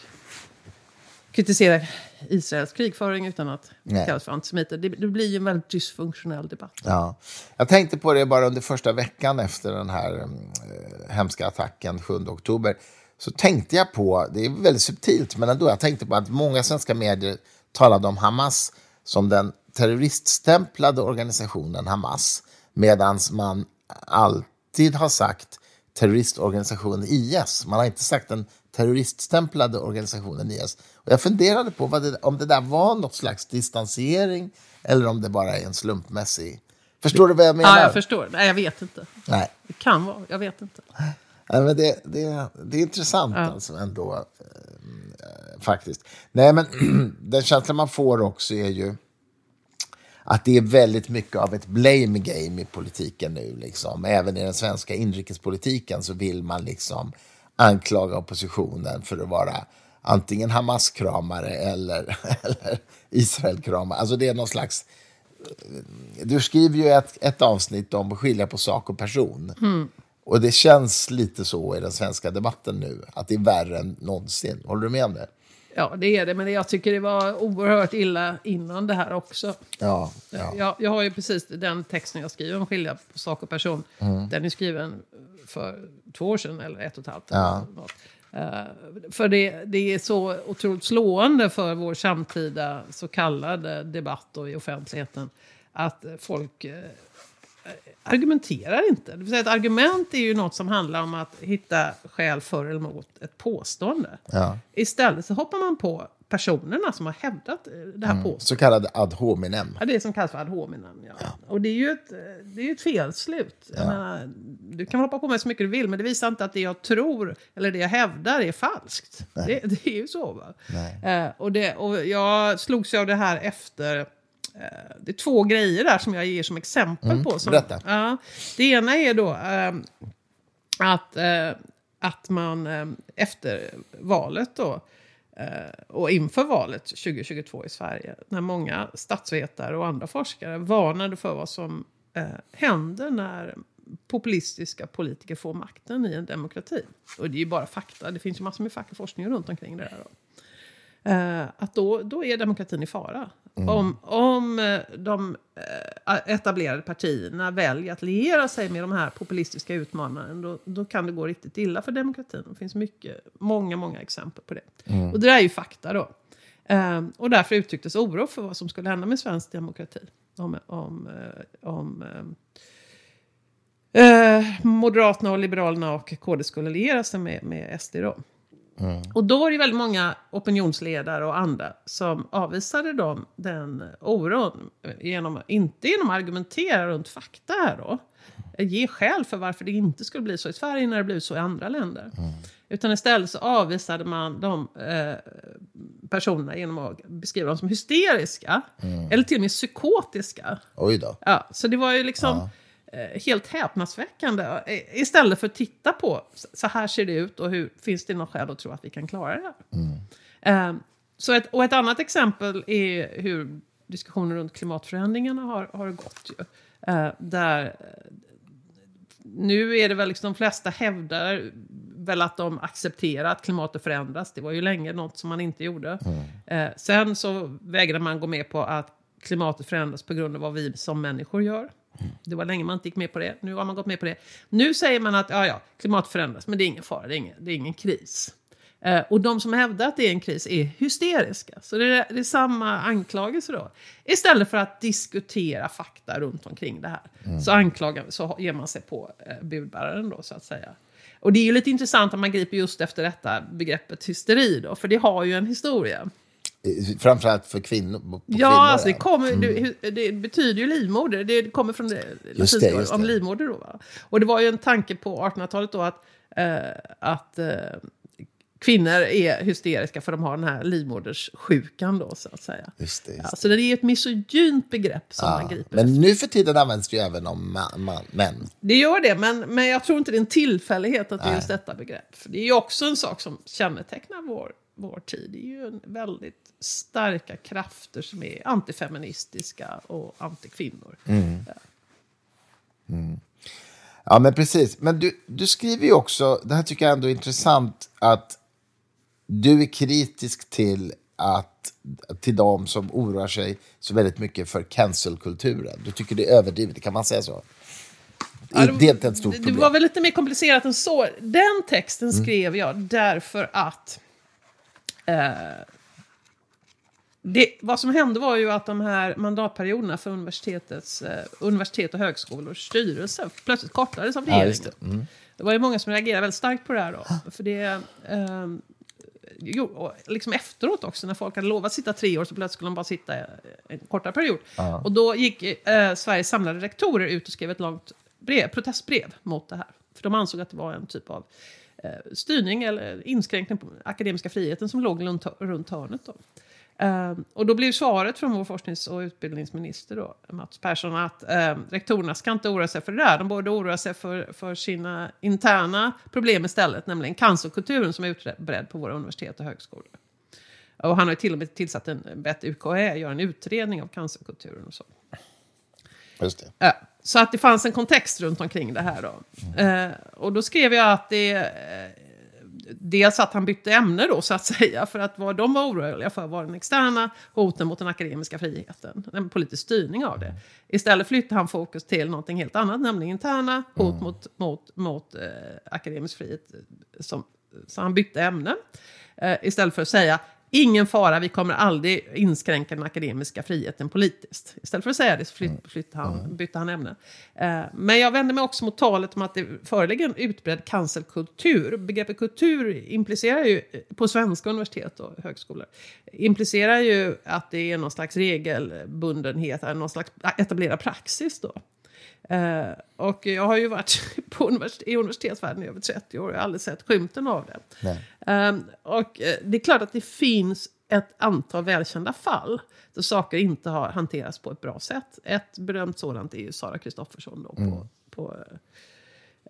kritisera Israels krigföring utan att Nej. kallas för antisemiter. Det, det blir ju en väldigt dysfunktionell debatt. Ja. Jag tänkte på det bara under första veckan efter den här eh, hemska attacken 7 oktober. Så tänkte jag på, det är väldigt subtilt, men ändå, jag tänkte på att många svenska medier talade om Hamas som den terroriststämplade organisationen Hamas, medan man alltid har sagt terroristorganisationen IS. Man har inte sagt den terroriststämplade organisationen IS. Och jag funderade på det, om det där var något slags distansering eller om det bara är en slumpmässig... Förstår du vad jag menar? Ja, jag förstår. Nej, jag vet inte. Nej. Det kan vara, jag vet inte. Nej, men det, det, det är intressant alltså ändå, eh, faktiskt. Nej, men [CLEARS THROAT] den känslan man får också är ju att det är väldigt mycket av ett blame game i politiken nu. Liksom. Även i den svenska inrikespolitiken så vill man liksom anklaga oppositionen för att vara antingen Hamas-kramare eller, [LAUGHS] eller Israel-kramare. Alltså det är någon slags... Du skriver ju ett, ett avsnitt om att skilja på sak och person. Och det känns lite så i den svenska debatten nu, att det är värre än någonsin. Håller du med om det? Ja, det är det. Men jag tycker det var oerhört illa innan det här också. Ja. ja. Jag, jag har ju precis den texten jag skriver om skilja på sak och person. Mm. Den är skriven för två år sedan, eller ett och ett halvt. Ja. Eh, för det, det är så otroligt slående för vår samtida så kallade debatt och i offentligheten att folk eh, argumenterar inte. Det vill säga ett argument är ju något som handlar om att hitta skäl för eller emot ett påstående. Ja. Istället så hoppar man på personerna som har hävdat eh, det här påståendet. Så kallad ad hominem. Ja, det som kallas för ad hominem. Ja. Och det är ju ett, det är ett felslut. Jag menar, du kan hoppa på mig så mycket du vill, men det visar inte att det jag tror eller det jag hävdar är falskt. Det, [LAUGHS] det är ju så. Va? Eh, och, det, och jag slogs ju av det här efter... Eh, det är två grejer där som jag ger som exempel på. Som. Ja, det ena är då eh, att, eh, att man eh, efter valet då och inför valet 2022 i Sverige, när många statsvetare och andra forskare varnade för vad som händer när populistiska politiker får makten i en demokrati. Och det är ju bara fakta. Det finns ju massor med fackforskning runt omkring det här. Då. Eh, att då, då är demokratin i fara. Mm. Om, om eh, de eh, etablerade partierna väljer att liera sig med de här populistiska utmanarna då, då kan det gå riktigt illa för demokratin. Det finns mycket, många, många exempel på det. Mm. Och det där är ju fakta då. Um, och därför uttrycktes oro för vad som skulle hända med svensk demokrati. Om, om, om uh, Moderaterna, och Liberalerna och KD skulle liera sig med, med SD. Då. Mm. Och då var det väldigt många opinionsledare och andra som avvisade dem, den oron. Genom, inte genom att argumentera runt fakta här då. Ge skäl för varför det inte skulle bli så i Sverige när det blivit så i andra länder. Mm. Utan istället så avvisade man de eh, personerna genom att beskriva dem som hysteriska. Mm. Eller till och med psykotiska. Oj då. Ja, så det var ju liksom... Ja helt häpnadsväckande. Eh, istället för att titta på så här ser det ut och hur, finns det något skäl att tro att vi kan klara det här. Mm. Um, så ett, och ett annat exempel är hur diskussionen runt klimatförändringarna har, har gått. Ju. Uh, där, nu är det väl liksom de flesta hävdar väl att de accepterar att klimatet förändras. Det var ju länge något som man inte gjorde. Mm. Uh, sen så vägrade man gå med på att klimatet förändras på grund av vad vi som människor gör. Det var länge man inte gick med på det. Nu har man gått med på det. Nu säger man att ja, ja, klimat förändras, men det är ingen fara, det är ingen, det är ingen kris. Eh, och de som hävdar att det är en kris är hysteriska. Så det är, det är samma anklagelse då. Istället för att diskutera fakta runt omkring det här. Mm. Så anklagar så ger man sig på eh, budbäraren då, så att säga. Och det är ju lite intressant att man griper just efter detta begreppet hysteri då, för det har ju en historia. Framförallt för kvinnor. ja, kvinnor, alltså det, kommer, mm. det, det, betyder ju livmoder. Det kommer från just det, just om livmoder. Då, va? Och det var ju en tanke på 1800-talet då att, eh, att eh, kvinnor är hysteriska för de har den här livmoderssjukan då, så att säga. Just det, just ja, så det är ett misogynt begrepp som ja, man griper Men efter. nu för tiden används det ju även om man, man, män. Det gör det, men, men jag tror inte det är en tillfällighet att det är just detta begrepp. För det är ju också en sak som kännetecknar vår vår tid. Är ju en väldigt starka krafter som är antifeministiska och antikvinnor. Mm. Ja. Mm. ja, men precis. Men du, du skriver ju också, det här tycker jag ändå är intressant, att du är kritisk till att till de som oroar sig så väldigt mycket för cancelkulturen. Du tycker det är överdrivet, kan man säga så? Ja, det, det. Det var väl lite mer komplicerat än så. Den texten mm. skrev jag därför att Eh, det, vad som hände var ju att de här mandatperioderna för universitetets, eh, universitet och högskolors styrelse plötsligt kortades av regeringen. Ja, det. Mm. det. var ju många som reagerade väldigt starkt på det här. Då, för det, eh, jo, liksom efteråt också, när folk hade lovat sitta tre år så plötsligt skulle de bara sitta en kortare period. Ja. Och då gick eh, Sveriges samlade rektorer ut och skrev ett långt brev, protestbrev mot det här. För de ansåg att det var en typ av eh, styrning eller inskränkning på akademiska friheten som låg runt, hörnet. Då. Uh, och då blev svaret från vår forsknings och utbildningsminister då, Mats Persson att uh, rektorerna ska inte oroa sig för det där. De borde oroa sig för, för sina interna problem istället, nämligen cancerkulturen som är utbredd på våra universitet och högskolor. Och han har till och med tillsatt en, bett UKÄ göra en utredning av cancerkulturen och så. Just det. Uh, så att det fanns en kontext runt omkring det här. Då. Eh, och då skrev jag att det... Eh, dels att han bytte ämne då, så att [LAUGHS] säga. För att vad de var oroliga för var den externa hoten mot den akademiska friheten. En politisk styrning av det. Istället flyttade han fokus till någonting helt annat, nämligen interna hot mm. mot, mot, mot eh, akademisk frihet. Som, så han bytte ämne. Eh, istället för att säga Ingen fara, vi kommer aldrig inskränka den akademiska friheten politiskt. Istället för att säga det så flytt, mm. flytt han, mm. bytte han ämne. Eh, men jag vänder mig också mot talet om att det föreligger en utbredd cancelkultur. Begreppet kultur implicerar ju, på svenska universitet och högskolor, implicerar ju att det är någon slags regelbundenhet, någon slags etablerad praxis då. Uh, och jag har ju varit [LAUGHS] på universitet, i universitetsvärlden i över 30 år och jag har aldrig sett skymten av det. Uh, och uh, det är klart att det finns ett antal välkända fall där saker inte har hanterats på ett bra sätt. Ett berömt sådant är ju Sara Kristoffersson på, mm. på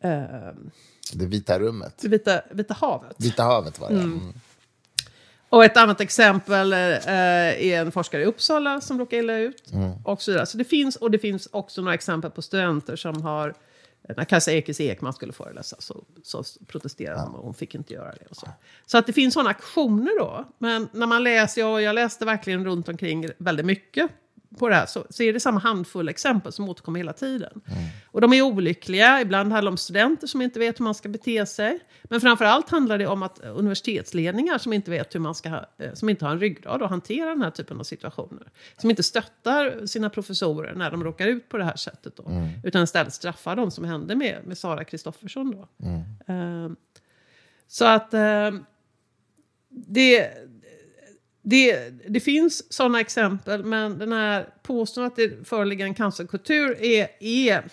ehm, det vita rummet. Det vita, vita havet. Vita havet var det. Mm. Och ett annat exempel eh, är en forskare i Uppsala som råkade illa ut. Mm. Och så. Så det finns, och det finns också några exempel på studenter som har när Kajsa Ekis Ekman skulle föreläsa så, så protesterade hon och hon fick inte göra det. Och så. så att det finns sådana aktioner då. Men när man läser, och jag läste verkligen runt omkring väldigt mycket på det här så, så är det samma handfull exempel som återkommer hela tiden. Mm. Och de är olyckliga, ibland handlar det om studenter som inte vet hur man ska bete sig. Men framför allt handlar det om att universitetsledningar som inte vet hur man ska, eh, som inte har en ryggrad att hantera den här typen av situationer. Som inte stöttar sina professorer när de råkar ut på det här sättet då. Mm. Utan istället straffar dem som hände med, med Sara Kristoffersson då. Mm. Uh, så att uh, det det, det finns sådana exempel, men den här påståendet att det föreligger en cancerkultur är, är,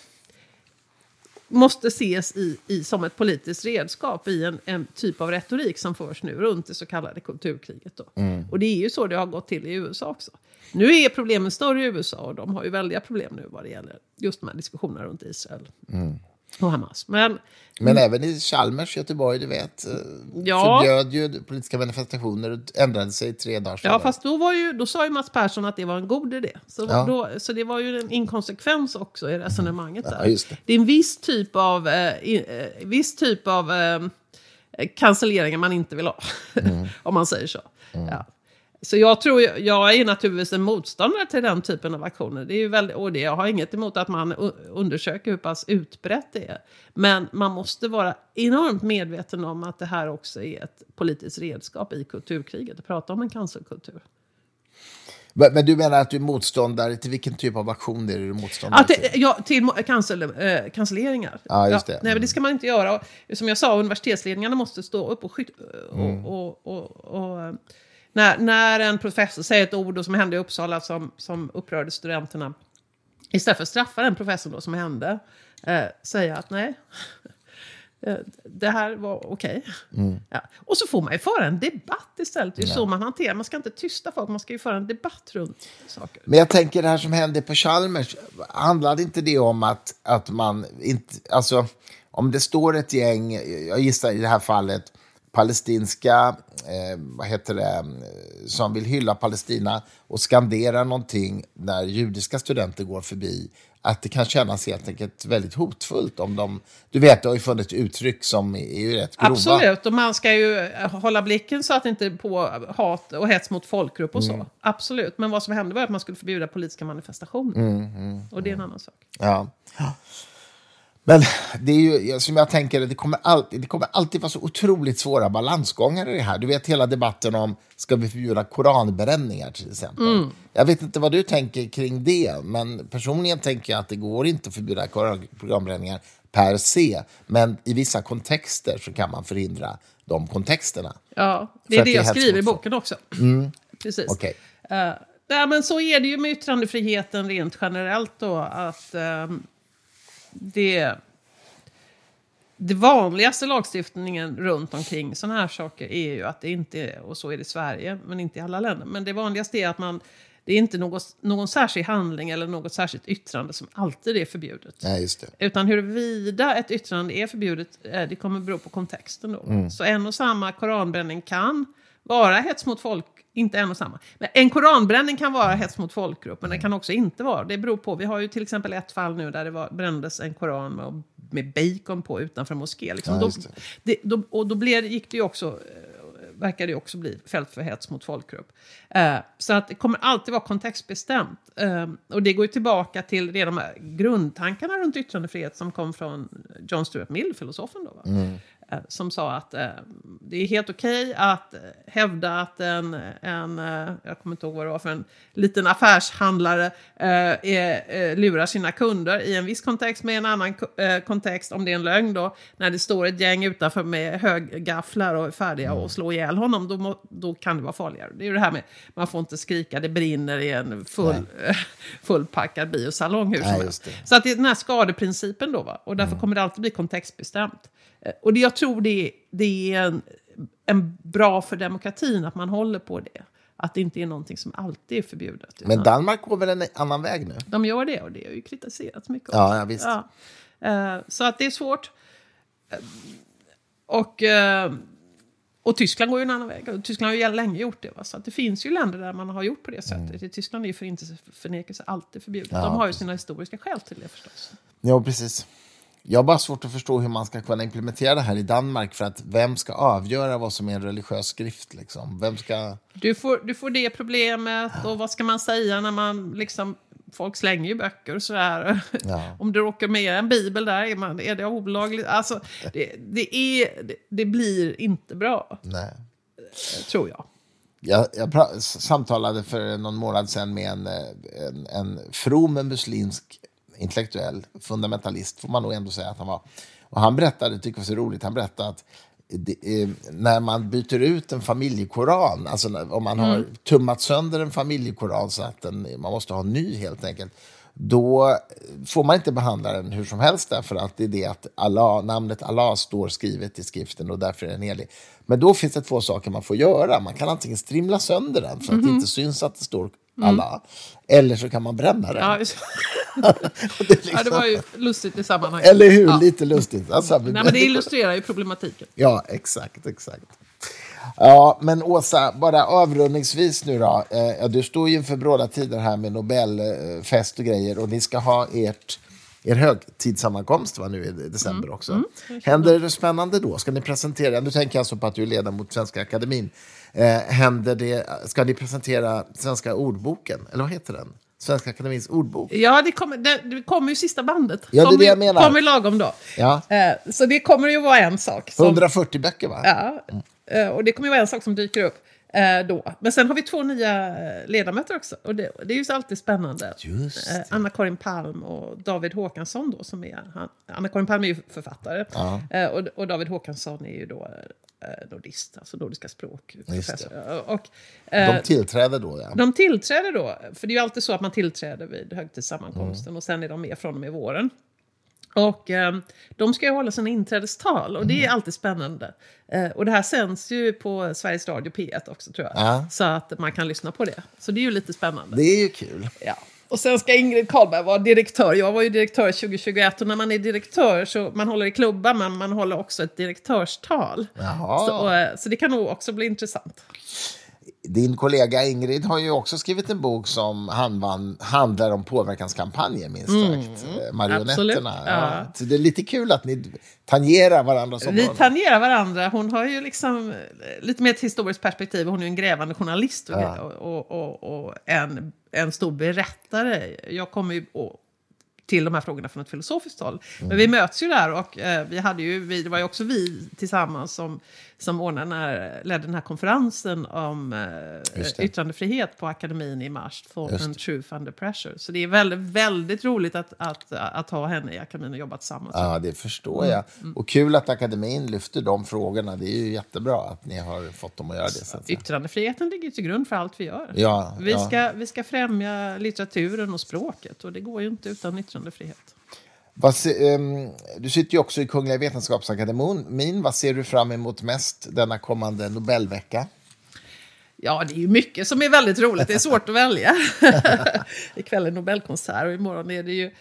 måste ses i, i, som ett politiskt redskap i en, en, typ av retorik som förs nu runt det så kallade kulturkriget. Då. Mm. Och det är ju så det har gått till i USA också. Nu är problemen större i USA och de har ju väldiga problem nu vad det gäller just de här diskussionerna runt Israel. Mm och Hamas. Men, men även i Chalmers, Göteborg, du vet, eh, ja. förbjöd ju politiska manifestationer och ändrade sig tre dagar senare. Ja, fast då, var ju, då sa ju Mats Persson att det var en god idé. Så, ja. då, så det var ju en inkonsekvens också i resonemanget där. Ja, det. det. är en viss typ av, eh, eh, viss typ av eh, cancelleringar man inte vill ha, [LAUGHS] mm. om man säger så. Mm. Ja. Så jag tror, jag är naturligtvis en motståndare till den typen av aktioner. Det är ju väldigt, och det, jag har inget emot att man undersöker hur pass utbrett det är. Men man måste vara enormt medveten om att det här också är ett politiskt redskap i kulturkriget. Att prata om en cancerkultur. Men du menar att du är motståndare till vilken typ av aktion är du motståndare till? Ja, till cancel, äh, cancelleringar. Ja, just det. Ja, nej, men det ska man inte göra. som jag sa, universitetsledningarna måste stå upp och, skyt, och, mm. och, och, och när, när en professor säger ett ord som hände i Uppsala som, som upprörde studenterna. Istället för att straffa den professorn då som hände. Eh, säga att nej, [LAUGHS] eh, det här var okej. Okay. Mm. Ja. Och så får man ju föra en debatt istället. Det är ja. så man hanterar Man ska inte tysta folk, man ska ju föra en debatt runt saker. Men jag tänker det här som hände på Chalmers, handlade inte det om att, att man inte... Alltså, om det står ett gäng, jag gissar i det här fallet, palestinska, eh, vad heter det, som vill hylla Palestina och skandera någonting när judiska studenter går förbi, att det kan kännas helt enkelt väldigt hotfullt om de... Du vet, det har ju funnits uttryck som är ju rätt grova. Absolut, och man ska ju eh, hålla blicken så att det inte är på hat och hets mot folkgrupp och så. Mm. Absolut, men vad som hände var att man skulle förbjuda politiska manifestationer. Mm, mm, och det är en annan sak. Ja. Men det är ju, som jag tänker, det kommer, alltid, det kommer alltid vara så otroligt svåra balansgångar i det här. Du vet hela debatten om, ska vi förbjuda koranbränningar till exempel? Mm. Jag vet inte vad du tänker kring det, men personligen tänker jag att det går inte att förbjuda koranbränningar per se. Men i vissa kontexter så kan man förhindra de kontexterna. Ja, det är det jag skriver i boken också. Mm. Precis. Okay. Uh, eh, ja, men så är det ju med yttrandefriheten rent generellt då, att uh, det, det vanligaste lagstiftningen runt omkring sådana här saker är ju att det inte, och så är det i Sverige, men inte i alla länder, men det vanligaste är att man det är inte något, någon särskild handling eller något särskilt yttrande som alltid är förbjudet. Nej, just det. Utan huruvida ett yttrande är förbjudet, eh, det kommer bero på kontexten då. Mm. Så en och samma koranbränning kan vara hets mot folk inte en och samma. Men en koranbränning kan vara hets mot folkgrupp, men det kan också inte vara. Det beror på. Vi har ju till exempel ett fall nu där det var, brändes en koran med, med bacon på utanför en moské. Liksom. Ja, då, det, då, och då blev, gick det ju också eh, verkar det också bli fält för hets mot folkgrupp. Eh, så att det kommer alltid vara kontextbestämt. Eh, och det går ju tillbaka till redan de grundtankarna runt yttrandefrihet som kom från John Stuart Mill, filosofen. Då, mm. Eh, som sa att eh, det är helt okej okay att hävda att en, en, eh, jag kommer inte ihåg vad det var för en liten affärshandlare eh, är, lurar sina kunder i en viss kontext med en annan kontext, om det är en lögn då, när det står ett gäng utanför med höggafflar och är färdiga mm. att slå ihjäl honom, då, må, då kan det vara farligare. Det är ju det här med, man får inte skrika, det brinner i en full, [LAUGHS] fullpackad biosalong hur som helst. Så att det är den här skadeprincipen då, va? och därför mm. kommer det alltid bli kontextbestämt. Och det, jag tror det, det är en, en bra för demokratin att man håller på det. Att det inte är någonting som alltid är förbjudet. Men Danmark går väl en annan väg nu? De gör det och det har ju kritiserats mycket. Ja, ja, visst. Ja. Uh, så att det är svårt. Uh, och, uh, och Tyskland går ju en annan väg. Tyskland har ju länge gjort det. Va? Så att det finns ju länder där man har gjort på det sättet. Mm. I Tyskland är ju förintelseförnekelse alltid förbjudet. Ja, De har ju sina historiska skäl till det förstås. Ja, precis. Jag har bara svårt att förstå hur man ska kunna implementera det här i Danmark. För att vem ska avgöra vad som är en religiös skrift? Liksom? Vem ska... Du får, du får det problemet och vad ska man säga när man liksom... Folk slänger ju böcker och sådär. Ja. [LAUGHS] Om du råkar med en bibel där, är, man, är det olagligt? Alltså, det, det, är, det, det blir inte bra, Nej. tror jag. Jag, jag samtalade för någon månad sedan med en, eh, en, en from muslimsk intellektuell fundamentalist, får man nog ändå säga att han var. Och han berättade, det tycker jag var så roligt, han berättade att det, eh, när man byter ut en familjekoran, alltså när, om man har tummat sönder en familjekoran så att den, man måste ha en ny helt enkelt, då får man inte behandla den hur som helst därför att det är det att Allah, namnet Allah står skrivet i skriften och därför är den helig. Men då finns det två saker man får göra. Man kan antingen strimla sönder den för att det inte syns att det står Allah, eller så kan man bränna den. Ja, [LAUGHS] det liksom, ja, det var ju lustigt i sammanhanget. Eller hur? Ja. Lite lustigt. Alltså, Nej, men det [LAUGHS] illustrerar ju problematiken. Ja, exakt, exakt. Ja, men Åsa, bara avrundningsvis nu då. Eh, du står ju inför bråda tider här med Nobelfest och grejer och ni ska ha ert, er högtidssammankomst va, nu i december också. Händer det spännande då? Ska ni presentera, nu tänker jag alltså på att du är ledamot Svenska Akademin. Eh, händer det, ska ni presentera Svenska ordboken, eller vad heter den? Svenska Akademins ordbok? Ja, det kommer, det, det kommer ju sista bandet. Ja, det är det jag menar. kommer lagom då. Ja, Eh, så det kommer ju vara en sak. Som, 140 böcker va? Ja, eh, och det kommer ju vara en sak som dyker upp eh, då. Men sen har vi två nya eh, ledamöter också. Och det, det är ju alltid spännande. Eh, Anna-Karin Palm och David Håkansson då som är... Han, Anna-Karin Palm är ju författare. Eh, och, och David Håkansson är ju då eh, nordist, alltså nordiska språk. Och, eh, De tillträder då, ja. de tillträder då, för det är ju alltid så att man tillträder vid högtidssammankomsten Mm. och sen är de med från och med våren. Och eh, de ska ju hålla sina inträdestal och det Mm. är alltid spännande. Eh, och det här sänds ju på Sveriges Radio P1 också tror jag. Ja. Så att man kan lyssna på det. Så det är ju lite spännande. Det är ju kul. Ja. Och sen ska Ingrid Carlberg vara direktör. Jag var ju direktör 2021 och när man är direktör så man håller i klubban men man håller också ett direktörstal. Jaha. Så, och, eh, så det kan nog också bli intressant. Din kollega Ingrid har ju också skrivit en bok som handvan, handlar om påverkanskampanjer, minst sagt. Eh, Marionetterna. Ja. ja. Så det är lite kul att ni tangerar varandras Vi områden. tangerar varandra. Hon har ju liksom eh, lite mer ett historiskt perspektiv. Hon är ju en grävande journalist och, Ja. och, och, och en, en stor berättare. Jag kommer ju till de här frågorna från ett filosofiskt håll. Mm. Men vi möts ju där och eh, vi hade ju, vi, det var ju också vi tillsammans som, som ordnade den här, ledde den här konferensen om eh, yttrandefrihet på akademin i mars, and det. Truth Under Pressure. Så det är väldigt, väldigt roligt att, att, att ha henne i akademin och jobba tillsammans. Ja, det förstår Mm. jag. Och kul att akademin lyfter de frågorna. Det är ju jättebra att ni har fått dem att göra det. Så att. Yttrandefriheten ligger till grund för allt vi gör. Ja, vi, ja. ska, vi ska främja litteraturen och språket och det går ju inte utan yttrandefrihet. Vad se, ehm, du sitter ju också i Kungliga Vetenskapsakademin. Vad ser du fram emot mest denna kommande Nobelvecka? Ja, det är ju mycket som är väldigt roligt. Det är svårt att välja. [LAUGHS] Ikväll är Nobelkonsert och imorgon är det ju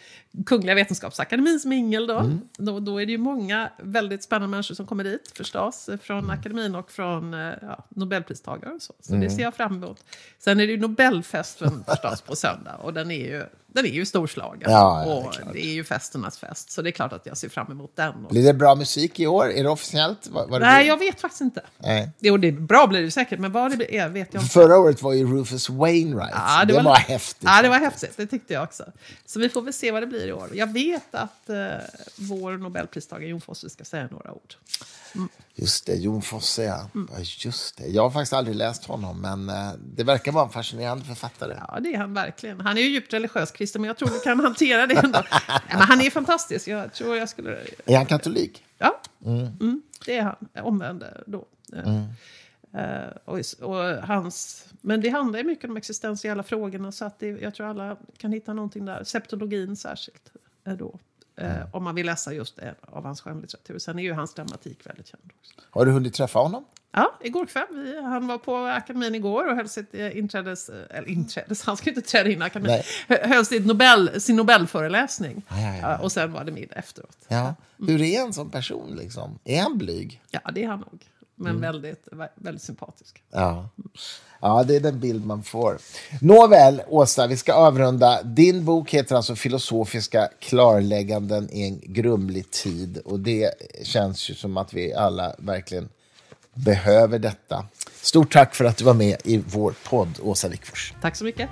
Kungliga Vetenskapsakademins mingel. Då. Mm. Då, då är det ju många väldigt spännande människor som kommer dit förstås. Från Mm. akademin och från eh, ja, Nobelpristagare och så. Så det ser jag fram emot. Sen är det ju Nobelfesten [LAUGHS] förstås på söndag. Och den är ju, den är ju storslagen. Ja, ja, det är och det är ju festernas fest. Så det är klart att jag ser fram emot den. Och... Blir det bra musik i år? Är det officiellt? Vad, vad det Nej, blir? jag vet faktiskt inte. Nej. Jo, det är bra blir det säkert, men vad det är vet jag inte. Förra året var ju Rufus Wainwright. Ja, det, var, häftigt. Ja, det var häftigt. Det tyckte jag också. Så vi får väl se vad det blir i år. Jag vet att eh, vår Nobelpristagare Jon Fosse ska säga några ord. Just det, Jon Fosse, ja. Mm. Ja, Just det. Jag har faktiskt aldrig läst honom, men eh, det verkar vara en fascinerande författare. Ja, det är han verkligen. Han är ju djupt religiös kristen, men jag tror du kan hantera det ändå. [LAUGHS] Men han är fantastisk. Jag tror jag skulle... Är han katolik? Ja, mm, det är han. Omvände då. Eh, och, och hans, men det handlar ju mycket om de existentiella frågorna så att det, jag tror alla kan hitta någonting där. Septologin särskilt. eh, Då, eh, Om man vill läsa just det av hans skönlitteratur. Sen är ju hans dramatik väldigt känd också. Har du hunnit träffa honom? Ja, igår kväll. Vi, han var på akademin igår och höll sitt inträdes... Eller inträdes, [LAUGHS] han ska inte träda in i akademin. Hö- Höll sitt Nobel, sin Nobelföreläsning. Ja, ja, ja. Och sen var det middag efteråt. Ja. Hur är en sån person? Liksom? Är han blyg? Ja, det är han nog. Men väldigt, väldigt sympatisk. Ja. ja, det är den bild man får. Nåväl, Åsa, vi ska avrunda. Din bok heter alltså Filosofiska klarlägganden i en grumlig tid. Och det känns ju som att vi alla verkligen behöver detta. Stort tack för att du var med i vår podd, Åsa Wikfors. Tack så mycket.